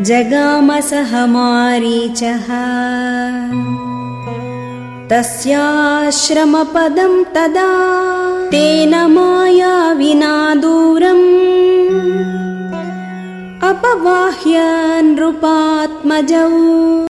जगामसह मारीचः तस्याश्रमपदम् तदा तेन माया विना दूरम्। अपवाह्य नृपात्मजौ